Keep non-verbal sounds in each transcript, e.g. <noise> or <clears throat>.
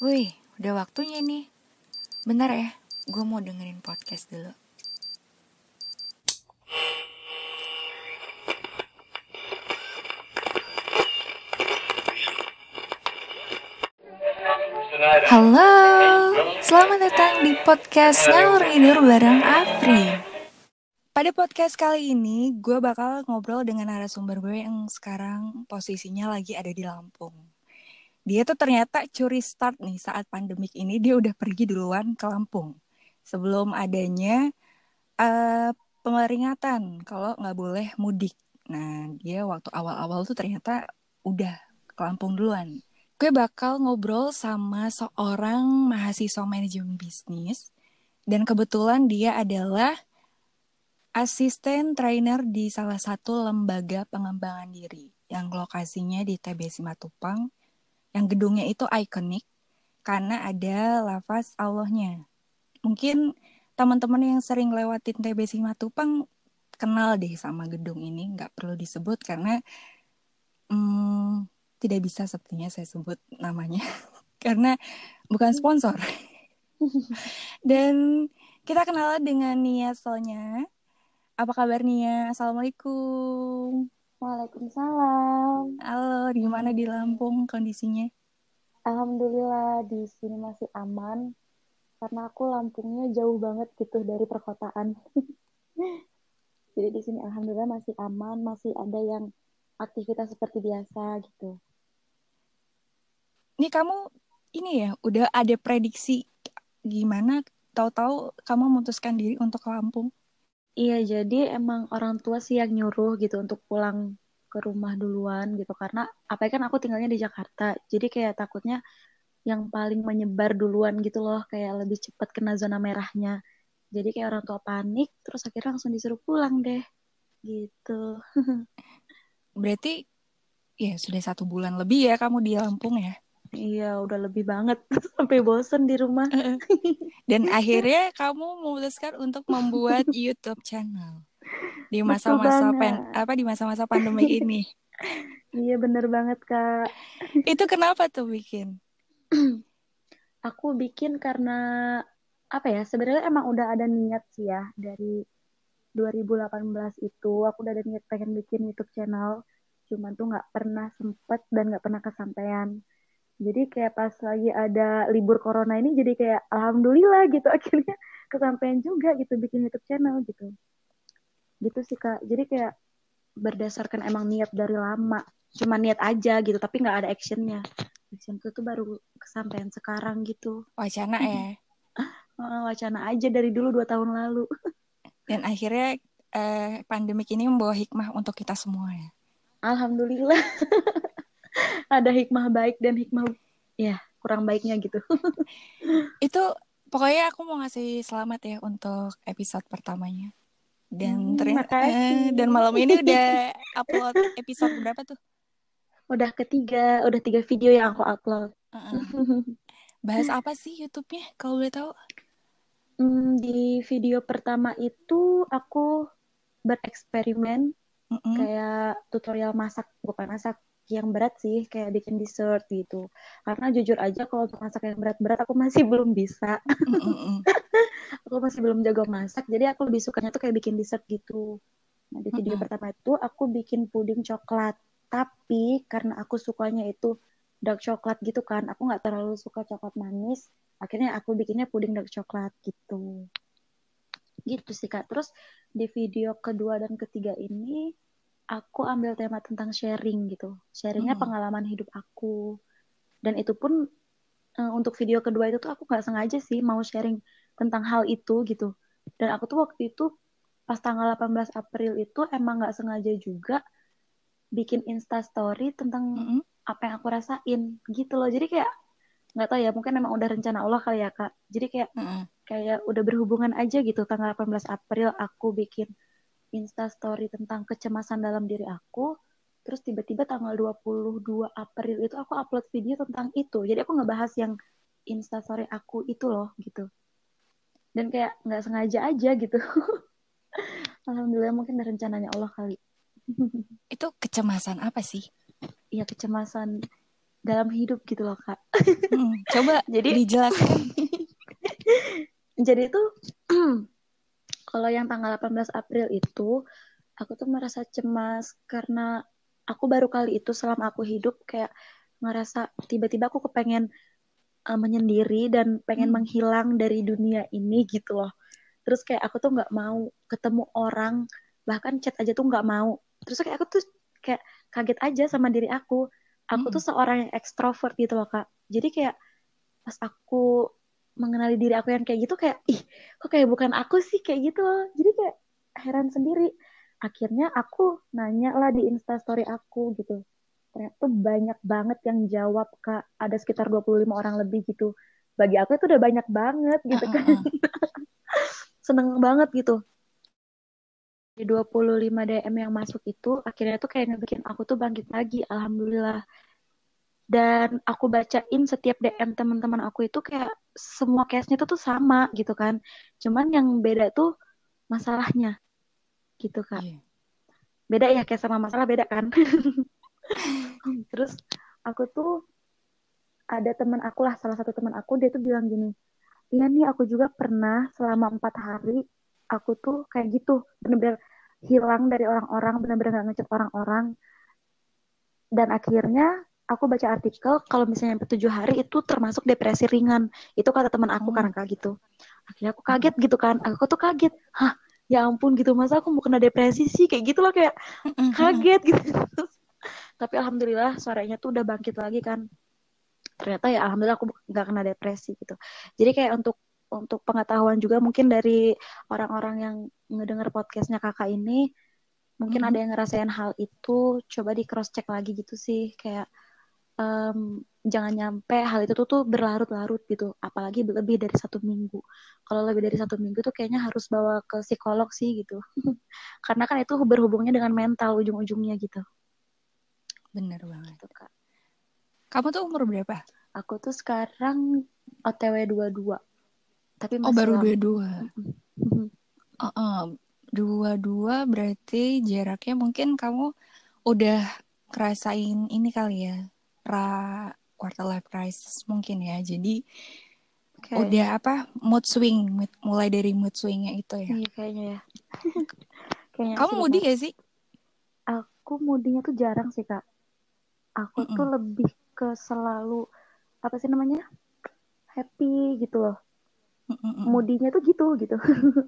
Wih, udah waktunya nih. Bentar ya, gue mau dengerin podcast dulu. Halo, selamat datang di podcast Ngalur Tidur bareng Afri. Pada podcast kali ini, gue bakal ngobrol dengan narasumber gue yang sekarang posisinya lagi ada di Lampung. Dia tuh ternyata curi start nih saat pandemik ini, dia udah pergi duluan ke Lampung. Sebelum adanya uh, pemeringatan kalau nggak boleh mudik. Nah, dia waktu awal-awal tuh ternyata udah ke Lampung duluan gue bakal ngobrol sama seorang mahasiswa manajemen bisnis dan kebetulan dia adalah asisten trainer di salah satu lembaga pengembangan diri yang lokasinya di TBC Matupang yang gedungnya itu ikonik karena ada lafaz Allahnya. Mungkin teman-teman yang sering lewatin TBC Matupang kenal deh sama gedung ini, nggak perlu disebut karena hmm, tidak bisa sepertinya saya sebut namanya <laughs> karena bukan sponsor. <laughs> Dan kita kenalan dengan Nia Sonya. Apa kabar Nia? Assalamualaikum. Waalaikumsalam. Halo, di mana di Lampung kondisinya? Alhamdulillah di sini masih aman karena aku Lampungnya jauh banget gitu dari perkotaan. <laughs> Jadi di sini alhamdulillah masih aman, masih ada yang aktivitas seperti biasa gitu ini kamu ini ya udah ada prediksi gimana tahu-tahu kamu memutuskan diri untuk ke Lampung? Iya, jadi emang orang tua sih yang nyuruh gitu untuk pulang ke rumah duluan gitu karena apa kan aku tinggalnya di Jakarta. Jadi kayak takutnya yang paling menyebar duluan gitu loh, kayak lebih cepat kena zona merahnya. Jadi kayak orang tua panik, terus akhirnya langsung disuruh pulang deh. Gitu. <laughs> Berarti ya sudah satu bulan lebih ya kamu di Lampung ya? Iya, udah lebih banget <laughs> sampai bosen di rumah. Dan akhirnya kamu memutuskan untuk membuat <laughs> YouTube channel di masa-masa pen apa di masa-masa pandemi ini. iya, bener banget, Kak. Itu kenapa tuh bikin? <clears throat> Aku bikin karena apa ya? Sebenarnya emang udah ada niat sih ya dari 2018 itu aku udah ada niat pengen bikin YouTube channel cuman tuh nggak pernah sempet dan nggak pernah kesampaian jadi kayak pas lagi ada libur corona ini jadi kayak alhamdulillah gitu. <laughs> Akhirnya kesampaian juga gitu bikin YouTube channel gitu. Gitu sih kak. Jadi kayak berdasarkan emang niat dari lama cuma niat aja gitu tapi nggak ada actionnya. Action itu tuh baru kesampaian sekarang gitu. Wacana ya? <laughs> Wacana aja dari dulu dua tahun lalu. <laughs> Dan akhirnya eh, pandemik ini membawa hikmah untuk kita semua ya? Alhamdulillah <laughs> ada hikmah baik dan hikmah ya kurang baiknya gitu. <laughs> itu pokoknya aku mau ngasih selamat ya untuk episode pertamanya. Dan hmm, ternyata eh, dan malam ini udah upload episode berapa tuh? Udah ketiga, udah tiga video yang aku upload. Uh -uh. Bahas apa sih YouTube-nya kalau boleh tahu? Hmm, di video pertama itu aku bereksperimen kayak tutorial masak, bukan masak, yang berat sih kayak bikin dessert gitu. Karena jujur aja kalau untuk masak yang berat-berat aku masih <laughs> belum bisa. <laughs> Aku masih belum jago masak jadi aku lebih sukanya tuh kayak bikin dessert gitu. Nah di video pertama itu aku bikin puding coklat tapi karena aku sukanya itu dark coklat gitu kan aku nggak terlalu suka coklat manis akhirnya aku bikinnya puding dark coklat gitu. Gitu sih kak. Terus di video kedua dan ketiga ini aku ambil tema tentang sharing gitu. Sharingnya hmm. pengalaman hidup aku. Dan itu pun uh, untuk video kedua itu tuh aku nggak sengaja sih mau sharing tentang hal itu gitu. Dan aku tuh waktu itu pas tanggal 18 April itu emang nggak sengaja juga bikin Insta story tentang -hmm. apa yang aku rasain gitu loh. Jadi kayak nggak tahu ya mungkin emang udah rencana Allah kali ya kak. Jadi kayak -hmm. kayak udah berhubungan aja gitu tanggal 18 April aku bikin Insta story tentang kecemasan dalam diri aku terus tiba-tiba tanggal 22 April itu aku upload video tentang itu. Jadi aku ngebahas yang Insta story aku itu loh gitu. Dan kayak nggak sengaja aja gitu. <laughs> Alhamdulillah mungkin ada rencananya Allah kali. <laughs> Itu kecemasan apa sih? Iya kecemasan dalam hidup gitu loh kak. Hmm, coba <laughs> jadi dijelaskan. jadi itu <clears throat> kalau yang tanggal 18 April itu aku tuh merasa cemas karena aku baru kali itu selama aku hidup kayak ngerasa tiba-tiba aku kepengen uh, menyendiri dan pengen hmm. menghilang dari dunia ini gitu loh terus kayak aku tuh nggak mau ketemu orang bahkan chat aja tuh nggak mau terus kayak aku tuh kayak kaget aja sama diri aku aku hmm. tuh seorang yang ekstrovert gitu loh kak jadi kayak pas aku mengenali diri aku yang kayak gitu kayak ih kok kayak bukan aku sih? Kayak gitu loh. Jadi kayak heran sendiri. Akhirnya aku nanya lah di instastory aku gitu. Ternyata tuh banyak banget yang jawab kak. Ada sekitar 25 orang lebih gitu. Bagi aku itu udah banyak banget gitu kan. <laughs> Seneng banget gitu. Di 25 DM yang masuk itu akhirnya tuh kayak ngebikin aku tuh bangkit lagi. Alhamdulillah dan aku bacain setiap DM teman-teman aku itu kayak semua case-nya tuh, tuh sama gitu kan. Cuman yang beda tuh masalahnya gitu kak. Yeah. beda ya kayak sama masalah beda kan. <laughs> Terus aku tuh ada teman aku lah salah satu teman aku dia tuh bilang gini iya nih aku juga pernah selama empat hari aku tuh kayak gitu bener-bener hilang dari orang-orang bener-bener gak ngechat orang-orang. Dan akhirnya aku baca artikel kalau misalnya sampai tujuh hari itu termasuk depresi ringan. Itu kata teman aku hmm. karena kayak gitu. Akhirnya aku kaget gitu kan. Aku tuh kaget. Hah ya ampun gitu. Masa aku mau kena depresi sih? Kayak gitu loh kayak kaget gitu. <laughs> Tapi alhamdulillah suaranya tuh udah bangkit lagi kan. Ternyata ya alhamdulillah aku nggak kena depresi gitu. Jadi kayak untuk untuk pengetahuan juga mungkin dari orang-orang yang ngedenger podcastnya kakak ini mungkin hmm. ada yang ngerasain hal itu coba di cross check lagi gitu sih. Kayak um, jangan nyampe hal itu tuh, tuh berlarut-larut gitu. Apalagi lebih dari satu minggu. Kalau lebih dari satu minggu tuh kayaknya harus bawa ke psikolog sih gitu. <laughs> Karena kan itu berhubungnya dengan mental ujung-ujungnya gitu. Bener banget. Gitu, kak. Kamu tuh umur berapa? Aku tuh sekarang otw 22 tapi masih oh baru dua dua? <laughs> Dua dua berarti jaraknya mungkin kamu udah kerasain ini kali ya pra quarter life crisis mungkin ya. Jadi okay. udah apa mood swing mulai dari mood swingnya itu ya. Iya kayaknya ya. <laughs> kayaknya Kamu moody gak sih? Aku moodinya tuh jarang sih kak. Aku mm -mm. tuh lebih ke selalu apa sih namanya happy gitu loh. Moodinya tuh gitu gitu.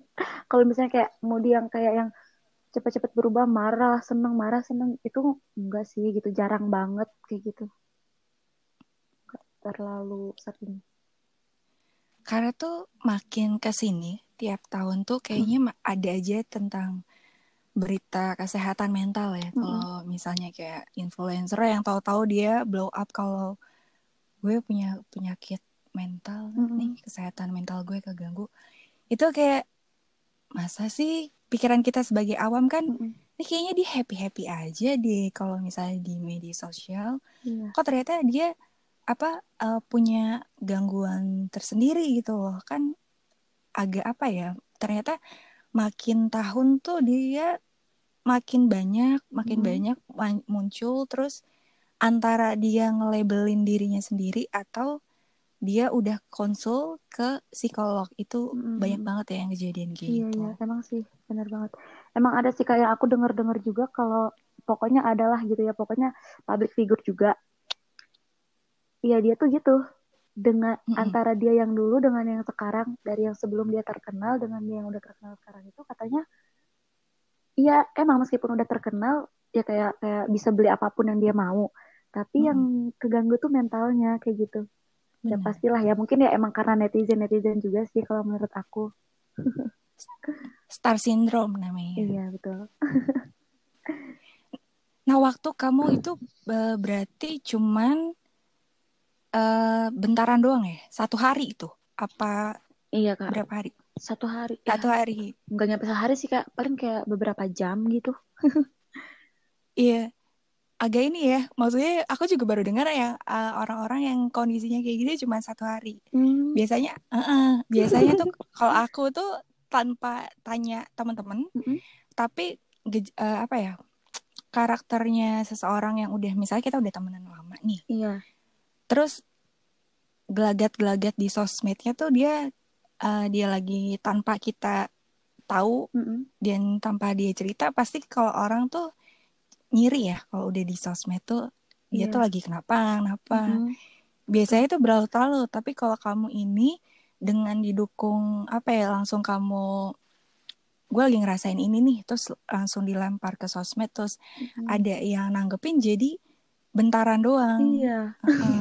<laughs> Kalau misalnya kayak moody yang kayak yang cepat-cepat berubah marah seneng marah seneng itu enggak sih gitu jarang banget kayak gitu terlalu sering karena tuh makin ke sini tiap tahun tuh kayaknya hmm. ada aja tentang berita kesehatan mental ya. Hmm. Kalau misalnya kayak influencer yang tahu-tahu dia blow up kalau gue punya penyakit mental hmm. nih, kesehatan mental gue keganggu. Itu kayak masa sih pikiran kita sebagai awam kan hmm. ini kayaknya dia happy-happy aja di kalau misalnya di media sosial. Yeah. Kok ternyata dia apa uh, punya gangguan tersendiri gitu loh kan agak apa ya ternyata makin tahun tuh dia makin banyak makin hmm. banyak muncul terus antara dia ngelabelin dirinya sendiri atau dia udah konsul ke psikolog itu hmm. banyak banget ya yang kejadian gitu. Iya iya emang sih benar banget. Emang ada sih kayak aku dengar-dengar juga kalau pokoknya adalah gitu ya pokoknya public figure juga Iya dia tuh gitu. Dengan mm -hmm. antara dia yang dulu dengan yang sekarang. Dari yang sebelum dia terkenal dengan dia yang udah terkenal sekarang itu katanya iya emang meskipun udah terkenal ya kayak kayak bisa beli apa pun yang dia mau. Tapi mm -hmm. yang keganggu tuh mentalnya kayak gitu. Ya pastilah ya. Mungkin ya emang karena netizen netizen juga sih kalau menurut aku. Star syndrome namanya. Iya betul. Nah waktu kamu itu berarti cuman uh, bentaran doang ya? Satu hari itu? Apa Iya kak. Berapa hari? Satu hari. Satu ya. hari. Enggak nyampe sehari sih kak. Paling kayak beberapa jam gitu. <laughs> iya. Agak ini ya. Maksudnya aku juga baru dengar ya uh, orang-orang yang kondisinya kayak gitu cuma satu hari. Hmm. Biasanya, uh -uh, biasanya tuh <laughs> kalau aku tuh tanpa tanya teman-teman, mm -hmm. tapi uh, apa ya karakternya seseorang yang udah misalnya kita udah temenan lama nih. Iya terus gelagat-gelagat di sosmednya tuh dia uh, dia lagi tanpa kita tahu mm -hmm. dan tanpa dia cerita pasti kalau orang tuh nyiri ya kalau udah di sosmed tuh dia yeah. tuh lagi kenapa kenapa mm -hmm. biasanya itu berlalu-lalu tapi kalau kamu ini dengan didukung apa ya langsung kamu gue lagi ngerasain ini nih terus langsung dilempar ke sosmed terus mm-hmm. ada yang nanggepin jadi bentaran doang. Iya. Uh-uh.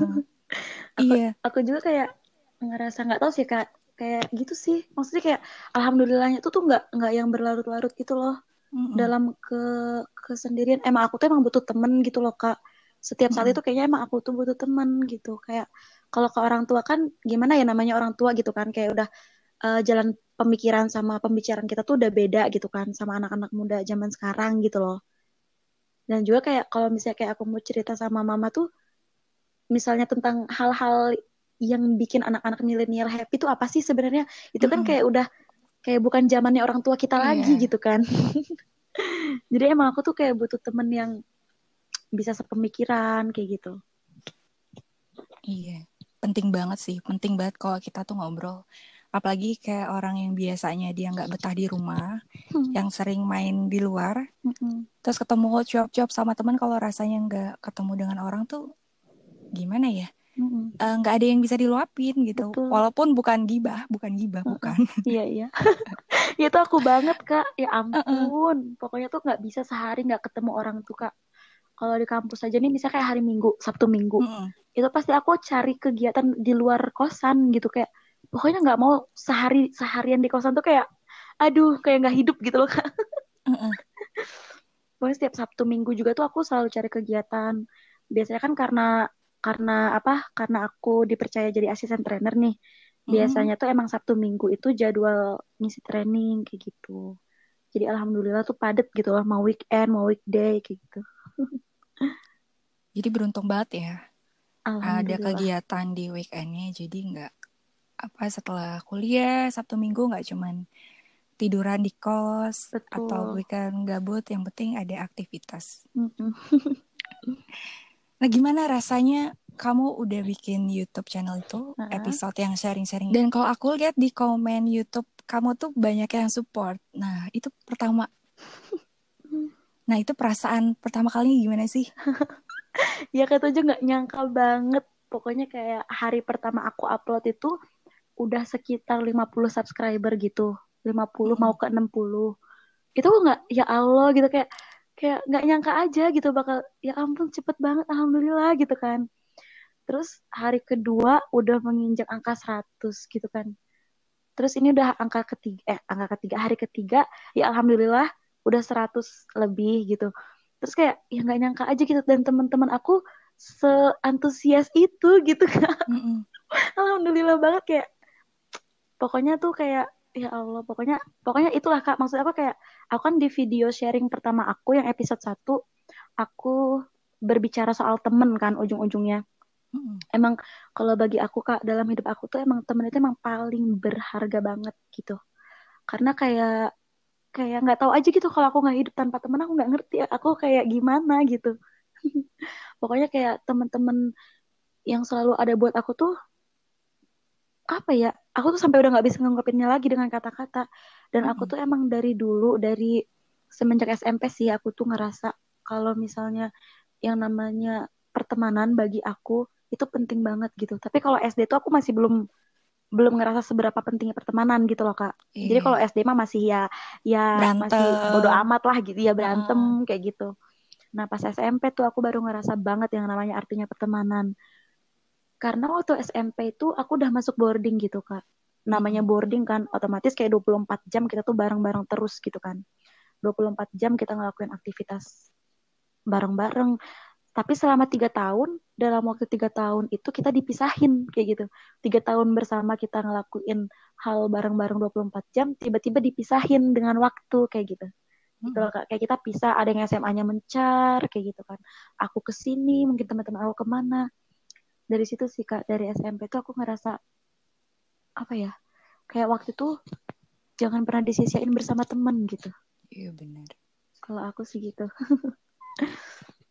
<laughs> aku, iya. aku juga kayak ngerasa nggak tahu sih kak. Kayak gitu sih. Maksudnya kayak alhamdulillahnya itu tuh nggak nggak yang berlarut-larut gitu loh. Mm-hmm. dalam ke kesendirian. Emang aku tuh emang butuh temen gitu loh kak. Setiap saat mm-hmm. itu kayaknya emang aku tuh butuh temen gitu. Kayak kalau ke orang tua kan gimana ya namanya orang tua gitu kan. Kayak udah uh, jalan pemikiran sama pembicaraan kita tuh udah beda gitu kan sama anak-anak muda zaman sekarang gitu loh. Dan juga kayak kalau misalnya kayak aku mau cerita sama mama tuh misalnya tentang hal-hal yang bikin anak-anak milenial happy tuh apa sih sebenarnya? Itu kan kayak udah kayak bukan zamannya orang tua kita yeah. lagi gitu kan. <laughs> Jadi emang aku tuh kayak butuh temen yang bisa sepemikiran kayak gitu. Iya, penting banget sih, penting banget kalau kita tuh ngobrol apalagi kayak orang yang biasanya dia nggak betah di rumah hmm. yang sering main di luar hmm. terus ketemu cuap-cuap sama teman kalau rasanya nggak ketemu dengan orang tuh gimana ya hmm. Eh, nggak hmm. uh, ada yang bisa diluapin gitu Betul. walaupun bukan gibah bukan gibah hmm. bukan <laughs> iya iya <laughs> itu aku banget kak ya ampun uh -uh. pokoknya tuh nggak bisa sehari nggak ketemu orang tuh kak kalau di kampus aja nih misalnya kayak hari minggu sabtu minggu hmm. itu pasti aku cari kegiatan di luar kosan gitu kayak pokoknya nggak mau sehari seharian di kosan tuh kayak aduh kayak nggak hidup gitu loh kak. <laughs> Pokoknya setiap sabtu minggu juga tuh aku selalu cari kegiatan. Biasanya kan karena karena apa karena aku dipercaya jadi asisten trainer nih. Biasanya tuh emang sabtu minggu itu jadwal ngisi training kayak gitu. Jadi alhamdulillah tuh padet gitu lah mau weekend mau weekday kayak gitu. Jadi beruntung banget ya ada kegiatan di weekendnya jadi nggak apa setelah kuliah Sabtu Minggu nggak cuman tiduran di kos Betul. atau weekend gabut yang penting ada aktivitas. <laughs> nah gimana rasanya kamu udah bikin YouTube channel itu uh-huh. episode yang sharing-sharing dan kalau aku lihat di komen YouTube kamu tuh banyak yang support. Nah itu pertama. <laughs> nah itu perasaan pertama kali gimana sih? <laughs> ya kata aja nggak nyangka banget. Pokoknya kayak hari pertama aku upload itu udah sekitar 50 subscriber gitu. 50 hmm. mau ke 60 itu nggak ya Allah gitu. Kayak kayak nggak nyangka aja gitu bakal ya ampun cepet banget alhamdulillah gitu kan. Terus hari kedua udah menginjak angka 100 gitu kan. Terus ini udah angka ketiga eh angka ketiga hari ketiga ya alhamdulillah udah 100 lebih gitu. Terus kayak ya nggak nyangka aja gitu. Dan teman-teman aku seantusias itu gitu kan mm -hmm. <laughs> alhamdulillah banget kayak pokoknya tuh kayak ya Allah pokoknya pokoknya itulah kak. Maksud aku kayak aku kan di video sharing pertama aku yang episode 1 aku berbicara soal temen kan ujung-ujungnya. Hmm. emang kalau bagi aku kak dalam hidup aku tuh emang temen itu emang paling berharga banget gitu. Karena kayak kayak nggak tahu aja gitu kalau aku nggak hidup tanpa temen aku nggak ngerti aku kayak gimana gitu. <laughs> Pokoknya kayak temen-temen yang selalu ada buat aku tuh apa ya aku tuh sampai udah nggak bisa ngungkapinnya lagi dengan kata-kata dan aku tuh emang dari dulu dari semenjak SMP sih aku tuh ngerasa kalau misalnya yang namanya pertemanan bagi aku itu penting banget gitu tapi kalau SD tuh aku masih belum belum ngerasa seberapa pentingnya pertemanan gitu loh kak iya. jadi kalau SD mah masih ya ya berantem. masih bodo amat lah gitu ya berantem uh. kayak gitu nah pas SMP tuh aku baru ngerasa banget yang namanya artinya pertemanan karena waktu SMP itu aku udah masuk boarding gitu kak. Namanya boarding kan otomatis kayak 24 jam kita tuh bareng-bareng terus gitu kan. 24 jam kita ngelakuin aktivitas bareng-bareng. Tapi selama tiga tahun dalam waktu tiga tahun itu kita dipisahin kayak gitu. Tiga tahun bersama kita ngelakuin hal bareng-bareng 24 jam tiba-tiba dipisahin dengan waktu kayak gitu. Gitu loh kak. Kayak kita pisah ada yang SMA-nya mencar kayak gitu kan. Aku ke sini mungkin teman-teman aku ke mana dari situ sih kak dari SMP tuh aku ngerasa apa ya kayak waktu itu jangan pernah disisiain bersama temen gitu. Iya benar kalau aku sih gitu. <laughs>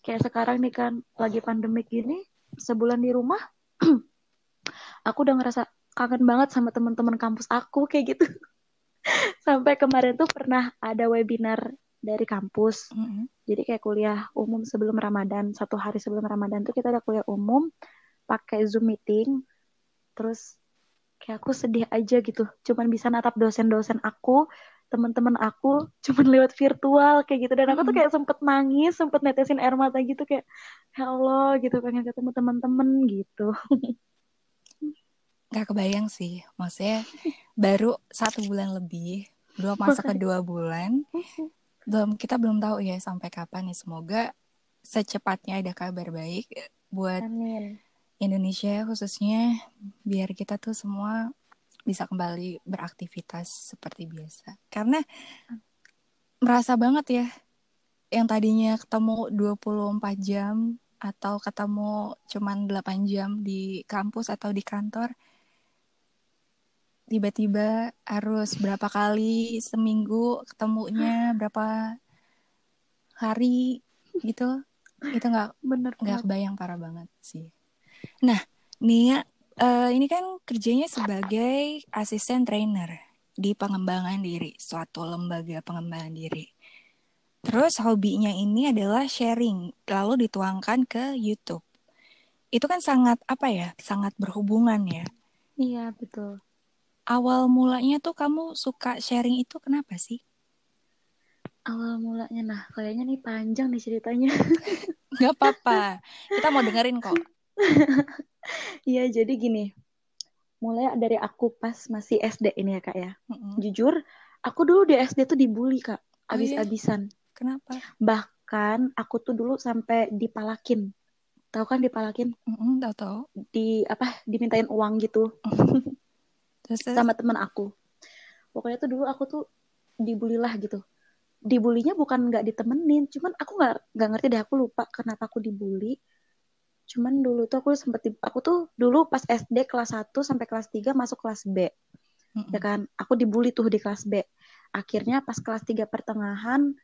Kayak sekarang nih kan lagi pandemik gini sebulan di rumah <clears throat> aku udah ngerasa kangen banget sama teman-teman kampus aku kayak gitu. <laughs> Sampai kemarin tuh pernah ada webinar dari kampus. Mm -hmm. jadi kayak kuliah umum sebelum Ramadan satu hari sebelum Ramadan tuh kita ada kuliah umum pakai zoom meeting terus kayak aku sedih aja gitu. Cuman bisa natap dosen-dosen aku teman-teman aku <laughs> cuman lewat virtual kayak gitu. Dan aku tuh kayak sempet nangis sempet netesin air mata gitu kayak ya Allah gitu pengen ketemu teman-teman gitu. Nggak kebayang sih. Maksudnya baru satu bulan lebih dua masa kedua bulan belum kita belum tahu ya sampai kapan nih. Semoga secepatnya ada kabar baik buat Amin. Indonesia khususnya biar kita tuh semua bisa kembali beraktivitas seperti biasa. Karena merasa banget ya yang tadinya ketemu 24 jam atau ketemu cuman 8 jam di kampus atau di kantor tiba-tiba harus berapa kali seminggu ketemunya berapa hari gitu itu nggak bener nggak kebayang parah banget sih nah Nia Uh, ini kan kerjanya sebagai asisten trainer di pengembangan diri, suatu lembaga pengembangan diri. Terus hobinya ini adalah sharing, lalu dituangkan ke YouTube. Itu kan sangat apa ya, sangat berhubungan ya. Iya betul. Awal mulanya tuh kamu suka sharing itu kenapa sih? Awal mulanya, nah kayaknya nih panjang nih ceritanya. <laughs> Gak apa-apa, kita mau dengerin kok. <laughs> Iya, jadi gini. Mulai dari aku pas masih SD ini ya, Kak ya. Mm-hmm. Jujur, aku dulu di SD tuh dibully, Kak. Abis-abisan. Oh, iya? Kenapa? Bahkan aku tuh dulu sampai dipalakin. Tahu kan dipalakin? Mm-hmm, tahu tahu. Di apa? Dimintain uang gitu. <laughs> Mm-hmm. terus, Sama teman aku. Pokoknya tuh dulu aku tuh dibully lah gitu. Dibulinya bukan nggak ditemenin, cuman aku nggak nggak ngerti deh aku lupa kenapa aku dibully Cuman dulu tuh aku sempet aku tuh dulu pas SD kelas 1 sampai kelas 3 masuk kelas B. Mm-hmm. Ya kan? Aku dibully tuh di kelas B. Akhirnya pas kelas 3 pertengahan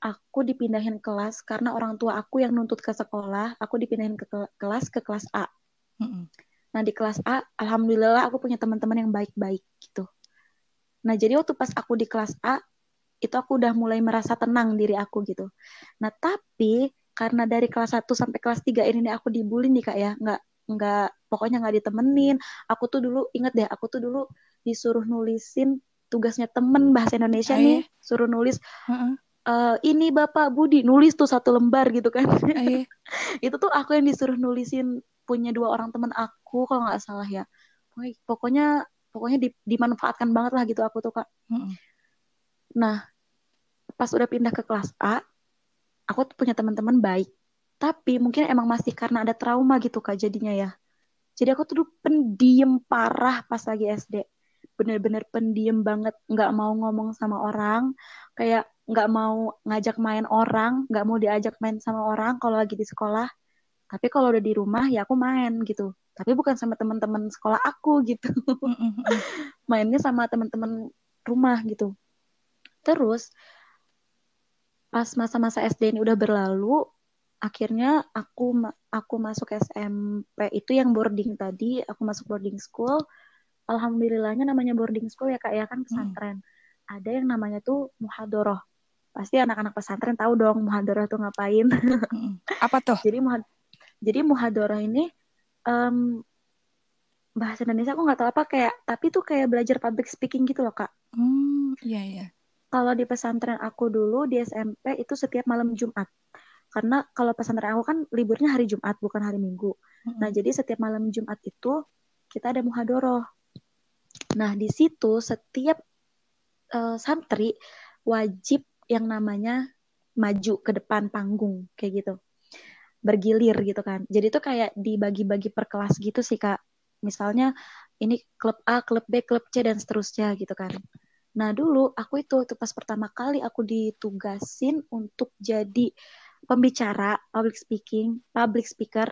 aku dipindahin kelas karena orang tua aku yang nuntut ke sekolah, aku dipindahin ke kelas ke kelas A. Mm-hmm. Nah, di kelas A alhamdulillah aku punya teman-teman yang baik-baik gitu. Nah, jadi waktu pas aku di kelas A itu aku udah mulai merasa tenang diri aku gitu. Nah, tapi karena dari kelas 1 sampai kelas 3 ini nih aku dibully nih kak ya. Nggak nggak pokoknya nggak ditemenin. Aku tuh dulu inget deh aku tuh dulu disuruh nulisin tugasnya temen bahasa Indonesia Aye. nih. suruh nulis uh -uh. Ini Bapak Budi nulis tuh satu lembar gitu kan. <laughs> Itu tuh aku yang disuruh nulisin punya dua orang temen aku kalau nggak salah ya. Pokoknya pokoknya di, dimanfaatkan banget lah gitu aku tuh kak. Uh -uh. nah pas udah pindah ke kelas A aku tuh punya teman-teman baik tapi mungkin emang masih karena ada trauma gitu kak jadinya ya. Jadi aku tuh pendiam parah pas lagi SD bener-bener pendiam banget nggak mau ngomong sama orang kayak nggak mau ngajak main orang nggak mau diajak main sama orang kalau lagi di sekolah. Tapi kalau udah di rumah ya aku main gitu. Tapi bukan sama teman-teman sekolah aku gitu. <laughs> Mainnya sama teman-teman rumah gitu. Terus pas masa-masa SD ini udah berlalu akhirnya aku aku masuk SMP itu yang boarding tadi aku masuk boarding school. Alhamdulillahnya namanya boarding school ya kak ya kan pesantren. Hmm. ada yang namanya tuh muhadoroh. Pasti anak-anak pesantren tahu dong muhadoroh tuh ngapain. Hmm. apa tuh? <laughs> Jadi muhad jadi muhadoroh ini um, bahasa Indonesia aku nggak tahu apa kayak tapi tuh kayak belajar public speaking gitu loh kak. Hmm iya iya kalau di pesantren aku dulu di SMP itu setiap malam Jumat. Karena kalau pesantren aku kan liburnya hari Jumat bukan hari Minggu. Mm-hmm. Nah, jadi setiap malam Jumat itu kita ada muhadoroh. Nah, di situ setiap uh, santri wajib yang namanya maju ke depan panggung kayak gitu. Bergilir gitu kan. Jadi itu kayak dibagi-bagi per kelas gitu sih, Kak. Misalnya ini klub A, klub B, klub C dan seterusnya gitu kan. Nah dulu aku itu waktu pas pertama kali aku ditugasin untuk jadi pembicara public speaking, public speaker.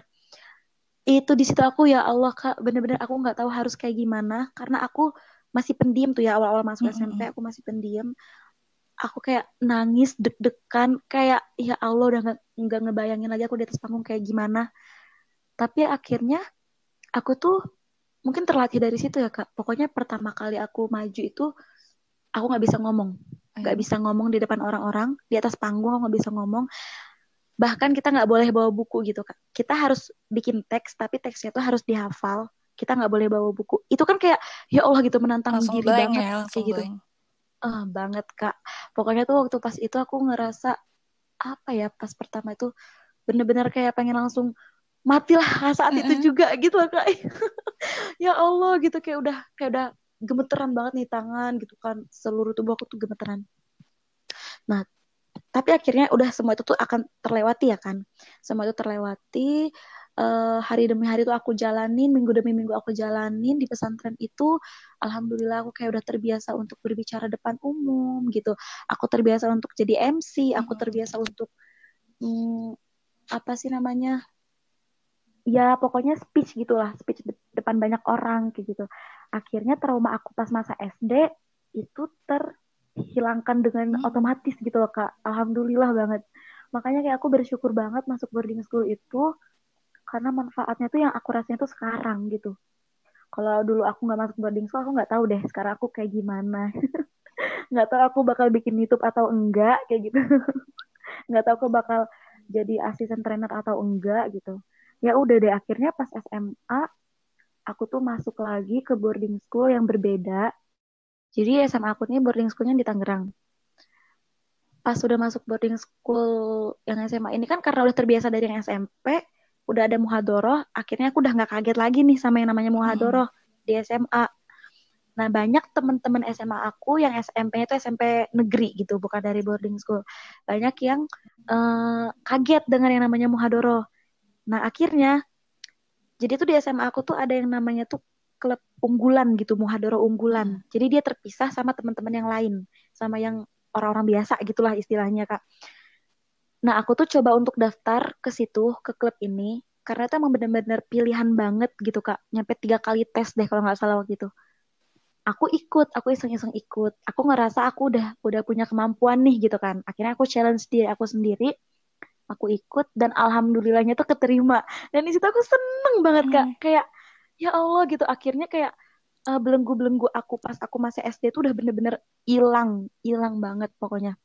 Itu di situ aku ya Allah kak bener-bener aku nggak tahu harus kayak gimana karena aku masih pendiam tuh ya awal-awal masuk mm -hmm. SMP aku masih pendiam. Aku kayak nangis deg-degan kayak ya Allah udah nggak ngebayangin lagi aku di atas panggung kayak gimana. Tapi akhirnya aku tuh mungkin terlatih dari situ ya kak pokoknya pertama kali aku maju itu aku nggak bisa ngomong. Nggak bisa ngomong di depan orang-orang di atas panggung aku nggak bisa ngomong. Bahkan kita nggak boleh bawa buku gitu kak. Kita harus bikin teks tapi teksnya tuh harus dihafal. Kita nggak boleh bawa buku. Itu kan kayak ya Allah gitu menantang langsung diri banget ya, kayak gitu. uh, banget kak. Pokoknya tuh waktu pas itu aku ngerasa apa ya pas pertama itu bener-bener kayak pengen langsung matilah saat itu juga gitu loh kak. <laughs> Ya Allah gitu kayak udah kayak udah gemeteran banget nih tangan gitu kan. Seluruh tubuh aku tuh gemeteran. Nah tapi akhirnya udah semua itu tuh akan terlewati ya kan. Semua itu terlewati uh, hari demi hari tuh aku jalanin minggu demi minggu aku jalanin di pesantren itu alhamdulillah aku kayak udah terbiasa untuk berbicara depan umum gitu. Aku terbiasa untuk jadi MC aku terbiasa untuk hmm, apa sih namanya ya pokoknya speech gitulah speech de depan banyak orang kayak gitu akhirnya trauma aku pas masa SD itu terhilangkan dengan hmm. otomatis gitu loh kak. Alhamdulillah banget. Makanya kayak aku bersyukur banget masuk boarding school itu karena manfaatnya tuh yang aku rasain tuh sekarang gitu. Kalau dulu aku nggak masuk boarding school aku nggak tahu deh sekarang aku kayak gimana. <laughs> Nggak tahu aku bakal bikin YouTube atau enggak kayak gitu. <laughs> Nggak tahu aku bakal jadi asisten trainer atau enggak gitu. Ya udah deh akhirnya pas SMA aku tuh masuk lagi ke boarding school yang berbeda. Jadi SMA aku ini boarding schoolnya di Tangerang. Pas udah masuk boarding school yang SMA ini kan karena udah terbiasa dari yang SMP udah ada muhadoroh akhirnya aku udah nggak kaget lagi nih sama yang namanya muhadoroh hmm. di SMA nah banyak teman-teman SMA aku yang SMP itu SMP negeri gitu bukan dari boarding school. Banyak yang uh, kaget dengan yang namanya muhadoroh. Nah akhirnya jadi tuh di SMA aku tuh ada yang namanya tuh klub unggulan gitu, muhadoro unggulan. Hmm. Jadi dia terpisah sama teman-teman yang lain, sama yang orang-orang biasa gitulah istilahnya kak. Nah aku tuh coba untuk daftar ke situ ke klub ini karena itu emang bener-bener pilihan banget gitu kak. Nyampe tiga kali tes deh kalau nggak salah waktu itu. Aku ikut, aku iseng-iseng ikut. Aku ngerasa aku udah udah punya kemampuan nih gitu kan. Akhirnya aku challenge diri aku sendiri aku ikut dan alhamdulillahnya tuh keterima. Dan di situ aku seneng banget kak. Hmm. kayak ya Allah gitu. Akhirnya kayak uh, belenggu-belenggu aku pas aku masih SD tuh udah bener-bener hilang hilang banget pokoknya.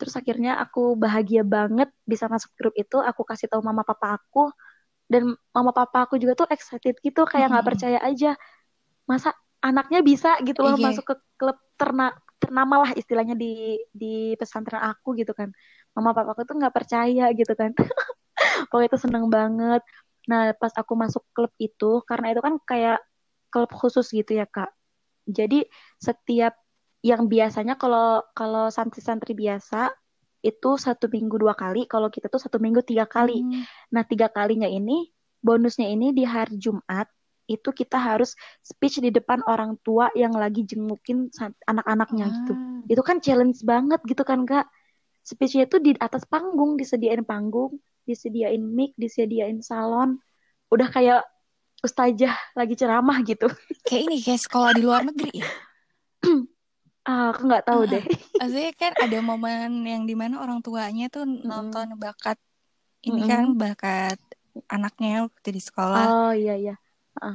Terus akhirnya aku bahagia banget bisa masuk grup itu. Aku kasih tahu mama papa aku. Dan mama papa aku juga tuh excited gitu kayak nggak hmm. percaya aja. Masa anaknya bisa gitu loh yeah. masuk ke klub terna ternama lah istilahnya di di pesantren aku gitu kan mama papa aku tuh nggak percaya gitu kan <laughs> pokoknya itu seneng banget nah pas aku masuk klub itu karena itu kan kayak klub khusus gitu ya kak jadi setiap yang biasanya kalau kalau santri-santri biasa itu satu minggu dua kali kalau kita tuh satu minggu tiga kali hmm. nah tiga kalinya ini bonusnya ini di hari Jumat itu kita harus speech di depan orang tua yang lagi jengukin anak-anaknya hmm. gitu. Ah. Itu kan challenge banget gitu kan kak. Speechnya itu di atas panggung, disediain panggung, disediain mic, disediain salon. Udah kayak ustazah lagi ceramah gitu. <laughs> Kayak ini kayak sekolah di luar negeri ya. <clears throat> Ah, aku nggak tahu uh, deh. Maksudnya kan ada momen yang di mana orang tuanya tuh nonton bakat ini mm kan bakat anaknya waktu di sekolah. Oh iya iya. Uh.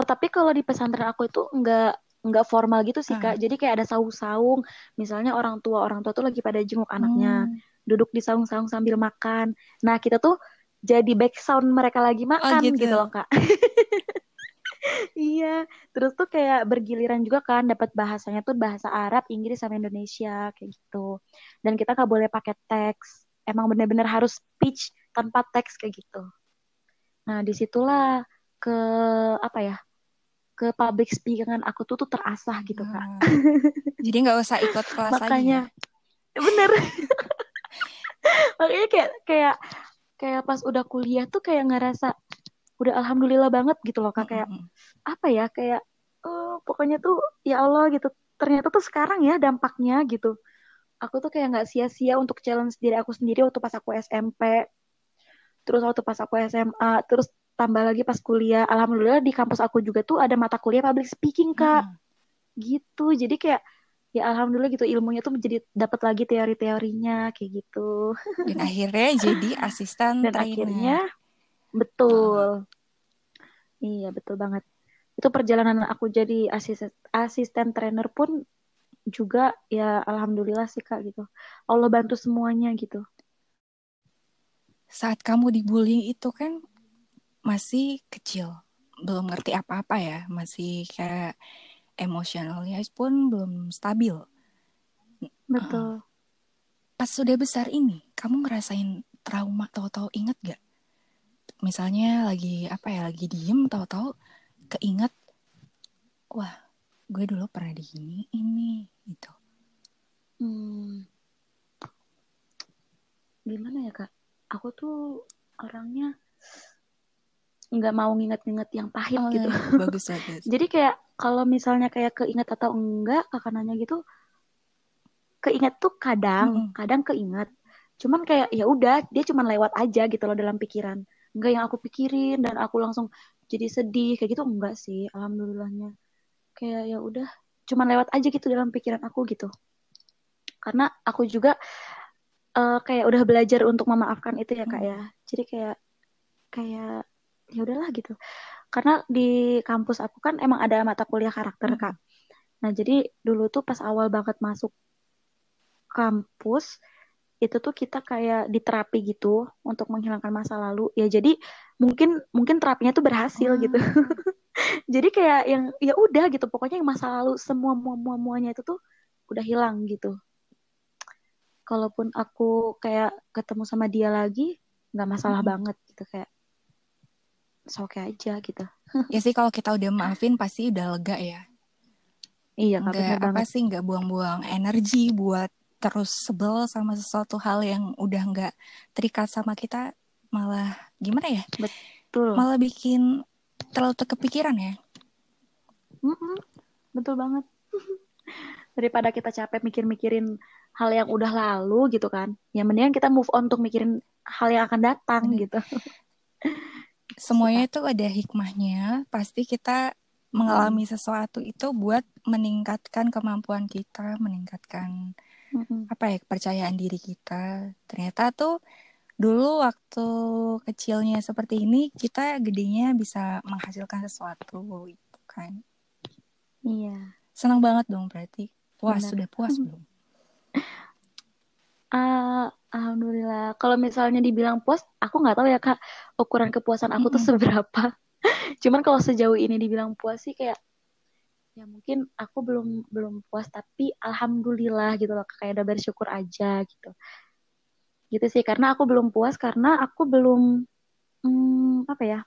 Oh tapi kalau di pesantren aku itu nggak nggak formal gitu sih kak. Hmm. Jadi kayak ada saung-saung. Misalnya orang tua orang tua tuh lagi pada jenguk anaknya, hmm. duduk di saung-saung sambil makan. Nah kita tuh jadi back sound mereka lagi oh, makan oh, gitu. gitu loh kak. <laughs> iya. Terus tuh kayak bergiliran juga kan dapat bahasanya tuh bahasa Arab, Inggris sama Indonesia kayak gitu. Dan kita nggak boleh pakai teks. Emang bener-bener harus speech tanpa teks kayak gitu. Nah di situlah ke apa ya ke public speakingan aku tuh tuh terasah gitu hmm. kak <laughs> jadi nggak usah ikut kelas makanya lagi ya? bener <laughs> makanya kayak kayak kayak pas udah kuliah tuh kayak ngerasa udah alhamdulillah banget gitu loh kak kayak hmm. apa ya kayak oh, pokoknya tuh ya Allah gitu ternyata tuh sekarang ya dampaknya gitu aku tuh kayak nggak sia-sia untuk challenge diri aku sendiri waktu pas aku SMP terus waktu pas aku SMA terus tambah lagi pas kuliah alhamdulillah di kampus aku juga tuh ada mata kuliah public speaking kak hmm. gitu jadi kayak ya alhamdulillah gitu ilmunya tuh menjadi dapat lagi teori-teorinya kayak gitu dan <laughs> akhirnya jadi asisten dan trainer. akhirnya betul oh. Iya, betul banget. Itu perjalanan aku jadi asisten asisten trainer pun juga ya alhamdulillah sih Kak gitu. Allah bantu semuanya gitu. Saat kamu dibullying itu kan masih kecil, belum ngerti apa-apa ya, masih kayak emosionalnya pun belum stabil. Betul. Uh, pas sudah besar ini, kamu ngerasain trauma tahu-tahu inget gak? Misalnya lagi apa ya, lagi diem tahu-tahu keinget, wah gue dulu pernah di ini ini gitu. Hmm. Gimana ya kak? Aku tuh orangnya nggak mau nginget-nginget yang pahit oh, gitu. Ya, <laughs> bagus bagus. Jadi kayak kalau misalnya kayak keinget atau enggak kakak nanya gitu, keinget tuh kadang, mm -hmm. kadang keinget. Cuman kayak ya udah dia cuman lewat aja gitu loh dalam pikiran. Enggak yang aku pikirin dan aku langsung jadi sedih kayak gitu enggak sih, alhamdulillahnya. Kayak ya udah cuman lewat aja gitu dalam pikiran aku gitu. Karena aku juga uh, kayak udah belajar untuk memaafkan itu ya kak ya. Jadi kayak kayak ya udahlah gitu karena di kampus aku kan emang ada mata kuliah karakter hmm. kak nah jadi dulu tuh pas awal banget masuk kampus itu tuh kita kayak diterapi gitu untuk menghilangkan masa lalu ya jadi mungkin mungkin terapinya tuh berhasil oh. gitu <laughs> jadi kayak yang ya udah gitu pokoknya yang masa lalu semua mua muanya itu tuh udah hilang gitu kalaupun aku kayak ketemu sama dia lagi nggak masalah hmm. banget gitu kayak oke aja gitu. ya sih kalau kita udah maafin pasti udah lega ya. Iya, nggak apa banget. sih nggak buang-buang energi buat terus sebel sama sesuatu hal yang udah nggak terikat sama kita malah gimana ya? Betul. Malah bikin terlalu kepikiran ya. Mm -mm, betul banget. <laughs> Daripada kita capek mikir-mikirin hal yang udah lalu gitu kan, ya mendingan kita move on untuk mikirin hal yang akan datang gitu <laughs> semuanya itu ada hikmahnya. Pasti kita mengalami hmm. sesuatu itu buat meningkatkan kemampuan kita, meningkatkan hmm. apa ya kepercayaan diri kita. Ternyata tuh dulu waktu kecilnya seperti ini kita gedenya bisa menghasilkan sesuatu itu kan. Iya. Senang banget dong berarti. Puas Benar. sudah puas <laughs> belum? Uh, alhamdulillah. Kalau misalnya dibilang puas, aku nggak tahu ya kak ukuran kepuasan aku tuh seberapa. <laughs> Cuman kalau sejauh ini dibilang puas sih kayak ya mungkin aku belum belum puas tapi alhamdulillah gitu loh kayak udah bersyukur aja gitu gitu sih karena aku belum puas karena aku belum hmm, apa ya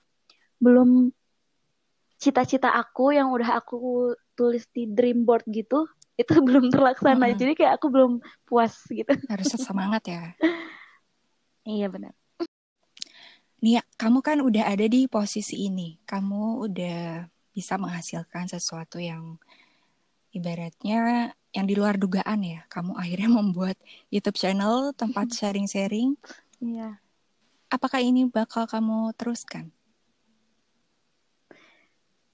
belum cita-cita aku yang udah aku tulis di dream board gitu itu <laughs> belum terlaksana. Hmm. jadi kayak aku belum puas gitu. <laughs> Harus semangat ya. Iya benar. Nia kamu kan udah ada di posisi ini. Kamu udah bisa menghasilkan sesuatu yang ibaratnya yang di luar dugaan ya. Kamu akhirnya <laughs> membuat YouTube channel tempat sharing-sharing. Iya. Apakah ini bakal kamu teruskan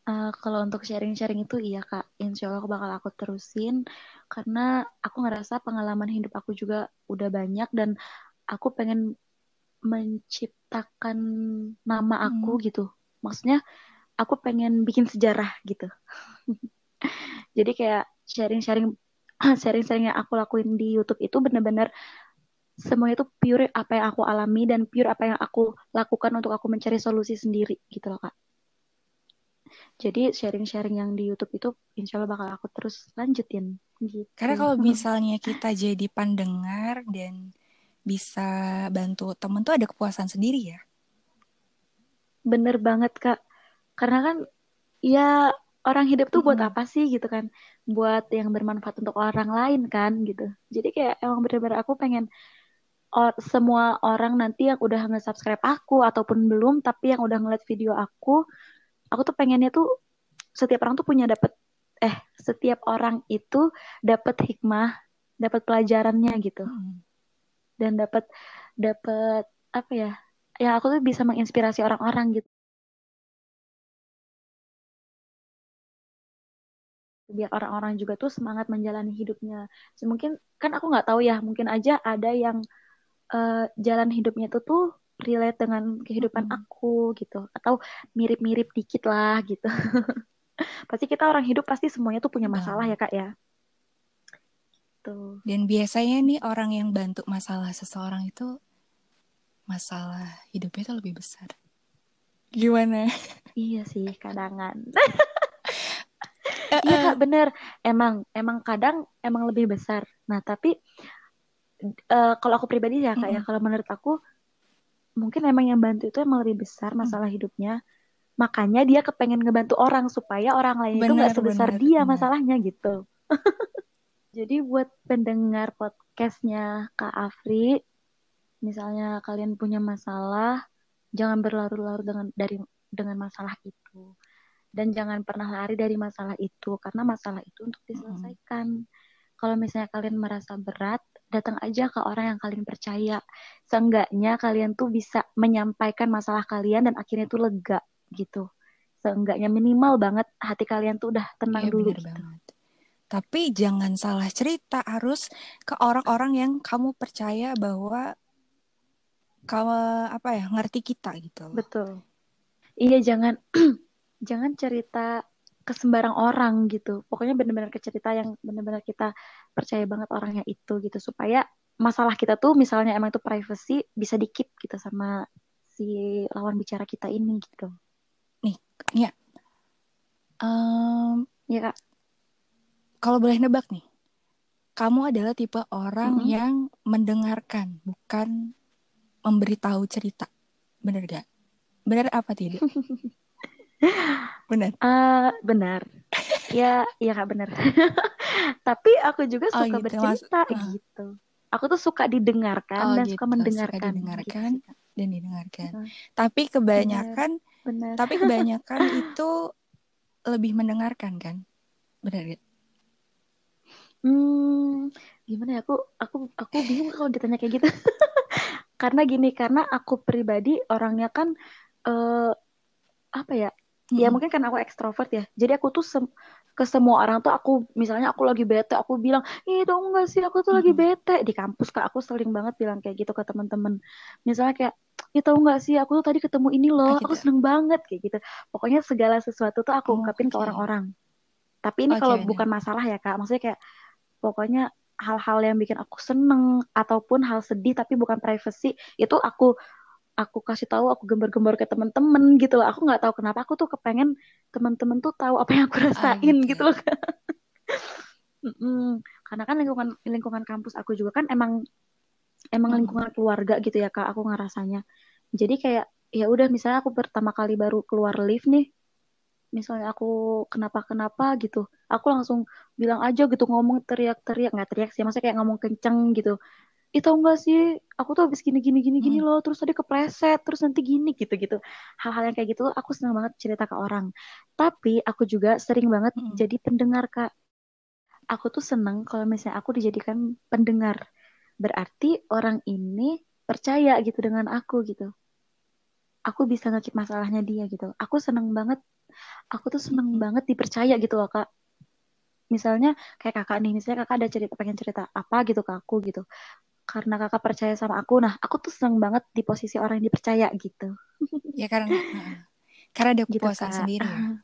Uh, kalau untuk sharing-sharing itu iya kak, insya Allah aku bakal aku terusin karena aku ngerasa pengalaman hidup aku juga udah banyak dan aku pengen menciptakan nama aku hmm. gitu. Maksudnya aku pengen bikin sejarah gitu. <laughs> Jadi kayak sharing-sharing <clears throat> sharing-sharing yang aku lakuin di YouTube itu bener-bener semuanya itu pure apa yang aku alami dan pure apa yang aku lakukan untuk aku mencari solusi sendiri gitu loh kak. Jadi sharing-sharing yang di YouTube itu insya Allah bakal aku terus lanjutin. Gitu. Karena kalau <laughs> misalnya kita jadi pendengar dan bisa bantu temen tuh ada kepuasan sendiri ya. Bener banget kak. Karena kan ya orang hidup tuh buat apa sih gitu kan? Buat yang bermanfaat untuk orang lain kan gitu. Jadi kayak emang bener-bener aku pengen or, semua orang nanti yang udah nge-subscribe aku ataupun belum tapi yang udah ngeliat video aku aku tuh pengennya tuh setiap orang tuh punya dapat eh setiap orang itu dapat hikmah dapat pelajarannya gitu hmm. dan dapat dapat apa ya ya aku tuh bisa menginspirasi orang-orang gitu biar orang-orang juga tuh semangat menjalani hidupnya. Mungkin kan aku nggak tahu ya, mungkin aja ada yang uh, jalan hidupnya itu tuh relate dengan kehidupan hmm. aku gitu. Atau mirip-mirip dikit lah gitu. <laughs> Pasti kita orang hidup pasti semuanya tuh punya masalah ya kak ya. Gitu. Dan biasanya nih orang yang bantu masalah seseorang itu masalah hidupnya itu lebih besar. Gimana? Iya sih kadangan. <laughs> Iya kak bener. Emang emang kadang emang lebih besar. Nah tapi uh, kalau aku pribadi ya kak mm -hmm. ya kalau menurut aku mungkin emang yang bantu itu emang lebih besar masalah mm. hidupnya makanya dia kepengen ngebantu orang supaya orang lain bener, itu nggak sebesar bener, dia bener. masalahnya gitu <laughs> jadi buat pendengar podcastnya Kak Afri misalnya kalian punya masalah jangan berlarut-larut dengan dari dengan masalah itu dan jangan pernah lari dari masalah itu karena masalah itu untuk diselesaikan. Hmm. Kalau misalnya kalian merasa berat, datang aja ke orang yang kalian percaya. Seenggaknya kalian tuh bisa menyampaikan masalah kalian dan akhirnya tuh lega gitu. Seenggaknya minimal banget hati kalian tuh udah tenang iya, dulu. Gitu. Banget. Tapi jangan salah cerita, harus ke orang-orang yang kamu percaya bahwa kamu apa ya ngerti kita gitu. Betul. Iya jangan <clears throat> jangan cerita ke sembarang orang gitu. Pokoknya benar-benar ke cerita yang benar-benar kita percaya banget orangnya itu gitu supaya masalah kita tuh misalnya emang itu privacy bisa dikip gitu sama si lawan bicara kita ini gitu. Nih, ya. Um, ya kak. Kalau boleh nebak nih, kamu adalah tipe orang mm -hmm. yang mendengarkan, bukan memberitahu cerita. Bener gak? Bener apa tidak? <laughs> benar uh, benar ya ya kak benar <laughs> tapi aku juga oh, suka oh, gitu. bercerita Mas, uh. gitu aku tuh suka didengarkan oh, dan gitu. suka mendengarkan suka didengarkan gitu. dan didengarkan uh. tapi kebanyakan benar. benar. tapi kebanyakan <laughs> itu lebih mendengarkan kan benar ya hmm gimana ya aku aku aku bingung kalau ditanya kayak gitu <laughs> karena gini karena aku pribadi orangnya kan uh, apa ya hmm. ya mungkin karena aku ekstrovert ya jadi aku tuh ke semua orang tuh aku misalnya aku lagi bete aku bilang ih dong enggak sih aku tuh hmm. lagi bete di kampus kak aku sering banget bilang kayak gitu ke teman-teman misalnya kayak ya tau nggak sih aku tuh tadi ketemu ini loh gitu. aku seneng banget kayak gitu pokoknya segala sesuatu tuh aku oh, ungkapin okay. ke orang-orang tapi ini okay, kalau bukan masalah ya kak maksudnya kayak pokoknya hal-hal yang bikin aku seneng ataupun hal sedih tapi bukan privacy itu aku aku kasih tahu aku gembar-gembar ke teman-teman gitu loh. Aku nggak tahu kenapa aku tuh kepengen teman-teman tuh tahu apa yang aku ah, rasain ah, gitu. gitu loh <laughs> mm karena kan lingkungan lingkungan kampus aku juga kan emang emang hmm. lingkungan keluarga gitu ya kak aku ngerasanya. Jadi kayak ya udah misalnya aku pertama kali baru keluar lift nih misalnya aku kenapa kenapa gitu aku langsung bilang aja gitu ngomong teriak-teriak nggak teriak sih maksudnya kayak ngomong kenceng gitu itu enggak sih? Aku tuh habis gini gini gini gini hmm. loh terus tadi kepleset terus nanti gini gitu gitu. Hal-hal yang kayak gitu aku senang banget cerita ke orang. Tapi aku juga sering banget hmm. jadi pendengar kak. Aku tuh seneng kalau misalnya aku dijadikan pendengar. Berarti orang ini percaya gitu dengan aku gitu. Aku bisa ngekip masalahnya dia gitu. Aku seneng banget. Aku tuh seneng hmm. banget dipercaya gitu loh kak. Misalnya kayak kakak nih misalnya kakak ada cerita pengen cerita apa gitu ke aku gitu karena kakak percaya sama aku nah aku tuh seneng banget di posisi orang yang dipercaya gitu. Ya karena karena ada gitu, kepuasan gitu, sendiri ya.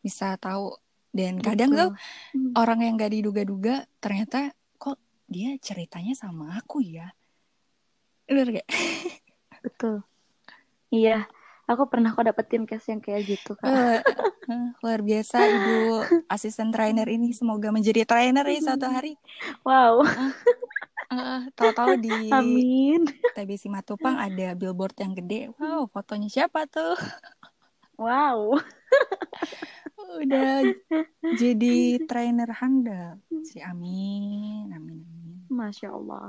bisa tahu. Dan kadang tuh hmm. orang yang gak diduga-duga ternyata kok dia ceritanya sama aku ya? Bener gak betul. Iya aku pernah kok dapetin case yang kayak gitu kak. Luar biasa ibu <laughs> asisten trainer ini. Semoga menjadi trainer ya suatu hari. Wow. Uh, tahu-tahu di Amin. TBC Matupang ada billboard yang gede. Wow, fotonya siapa tuh? Wow. Udah jadi <laughs> trainer handal si Amin, Amin, Amin. Masya Allah.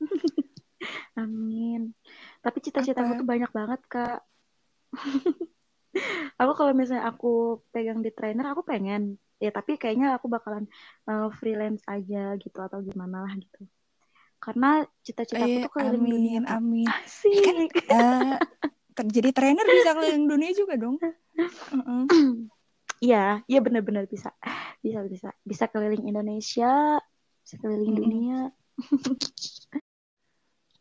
<laughs> Amin. Tapi cita-cita aku tuh banyak banget kak. <laughs> aku kalau misalnya aku pegang di trainer, aku pengen ya tapi kayaknya aku bakalan uh, freelance aja gitu atau gimana lah gitu karena cita-citaku eh, tuh keliling amin, dunia amin. Asik. Kan, uh, jadi trainer bisa keliling dunia juga dong. <clears throat> Iya, iya benar-benar bisa, bisa bisa, bisa keliling Indonesia, bisa keliling mm -hmm. dunia. <laughs>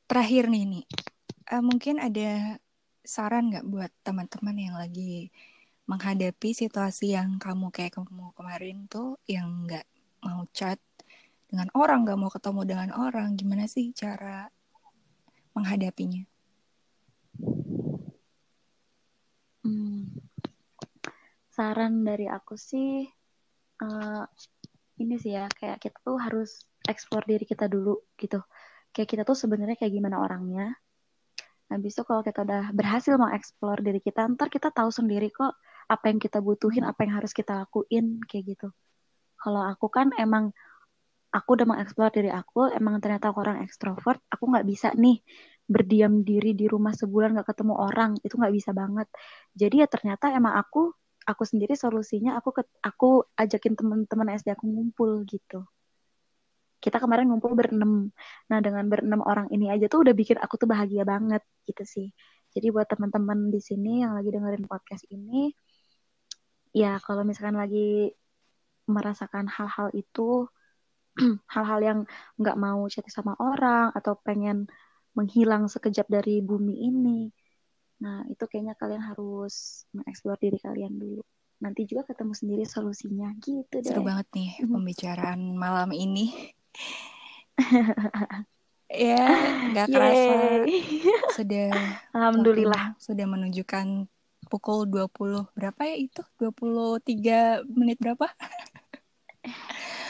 Terakhir nih nih, uh, mungkin ada saran nggak buat teman-teman yang lagi menghadapi situasi yang kamu kayak kamu kemarin tuh yang nggak mau chat dengan orang, nggak mau ketemu dengan orang, gimana sih cara menghadapinya? Hmm, saran dari aku sih uh, ini sih ya kayak kita tuh harus explore diri kita dulu gitu. Kayak kita tuh sebenarnya kayak gimana orangnya, Habis itu kalau kita udah berhasil explore diri kita, ntar kita tahu sendiri kok apa yang kita butuhin, apa yang harus kita lakuin, kayak gitu. Kalau aku kan emang, aku udah mengeksplor diri aku, emang ternyata aku orang ekstrovert, aku nggak bisa nih berdiam diri di rumah sebulan nggak ketemu orang, itu nggak bisa banget. Jadi ya ternyata emang aku, aku sendiri solusinya aku aku ajakin teman-teman SD aku ngumpul gitu kita kemarin ngumpul berenam. Nah, dengan berenam orang ini aja tuh udah bikin aku tuh bahagia banget gitu sih. Jadi buat teman-teman di sini yang lagi dengerin podcast ini, ya kalau misalkan lagi merasakan hal-hal itu, <clears throat> hal-hal yang nggak mau chat sama orang atau pengen menghilang sekejap dari bumi ini, nah itu kayaknya kalian harus mengeksplor diri kalian dulu. Nanti juga ketemu sendiri solusinya. Gitu deh. Seru banget nih pembicaraan malam ini. <laughs> Ya nggak kerasa. <laughs> Sudah alhamdulillah. sudah menunjukkan pukul 20 berapa ya itu? 23 menit berapa <laughs>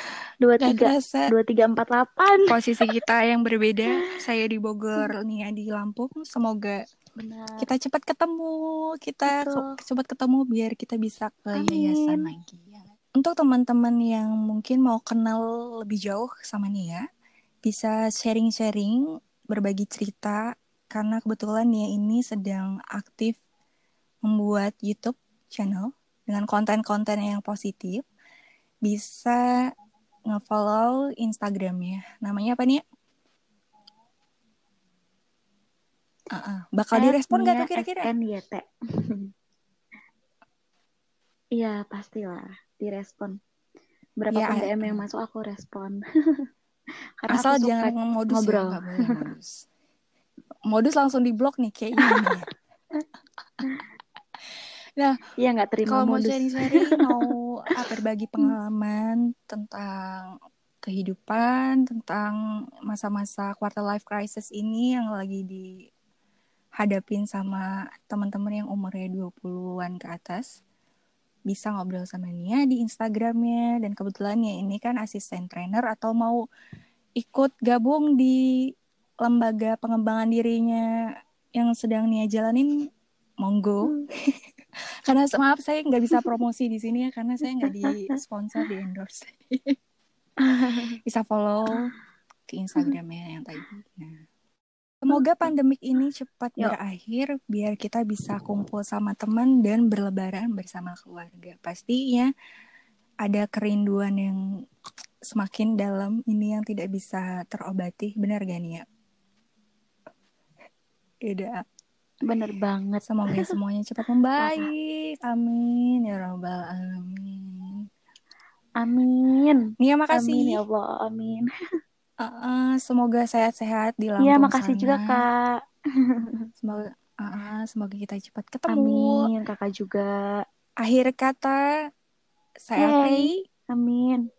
dua tiga dua tiga empat delapan posisi kita yang berbeda. <laughs> Saya di Bogor Nia di Lampung. Semoga Benar. kita cepat ketemu. Kita cepat ketemu biar kita bisa ke yayasan lagi ya. Untuk teman-teman yang mungkin mau kenal lebih jauh sama Nia, bisa sharing-sharing, berbagi cerita, karena kebetulan Nia ini sedang aktif membuat YouTube channel dengan konten-konten yang positif. Bisa nge-follow Instagramnya. Namanya apa Nia? Uh -uh. Bakal direspon gak tuh kira-kira? <laughs> Iya, pastilah direspon berapa ya, DM yang masuk aku respon <laughs> karena asal aku jangan modus ya, ngobrol ya, modus modus langsung diblok nih kayak ini ya. <laughs> nah iya nggak terima kalau mau sharing-sharing <laughs> mau berbagi pengalaman tentang kehidupan tentang masa-masa quarter life crisis ini yang lagi dihadapin sama teman-teman yang umurnya 20-an ke atas bisa ngobrol sama Nia di Instagramnya. Dan kebetulan ya ini kan asisten trainer atau mau ikut gabung di lembaga pengembangan dirinya yang sedang Nia jalanin monggo. Hmm. Karena maaf saya nggak bisa promosi di sini ya karena saya nggak di sponsor di endorse <laughs> bisa follow ke Instagramnya yang tadi nah Semoga pandemik ini cepat Yo. berakhir biar kita bisa kumpul sama teman dan berlebaran bersama keluarga. Pastinya ada kerinduan yang semakin dalam ini yang tidak bisa terobati. Benar gak nih ya? Bener banget. Semoga semuanya cepat <laughs> membaik. Amin ya robbal alamin. Amin. Nia makasih. Amin ya Allah. Amin. <laughs> Uh, semoga sehat-sehat di Lampung Iya, makasih sana. juga kak. <laughs> Semoga uh, semoga kita cepat ketemu. Amin, kakak juga. Akhir kata saya hey. Amin.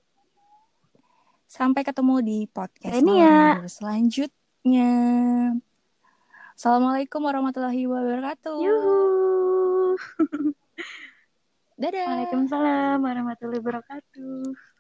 Sampai ketemu di podcast ya. selanjutnya. Assalamualaikum warahmatullahi wabarakatuh. Yuhu. Dadah. Waalaikumsalam warahmatullahi wabarakatuh.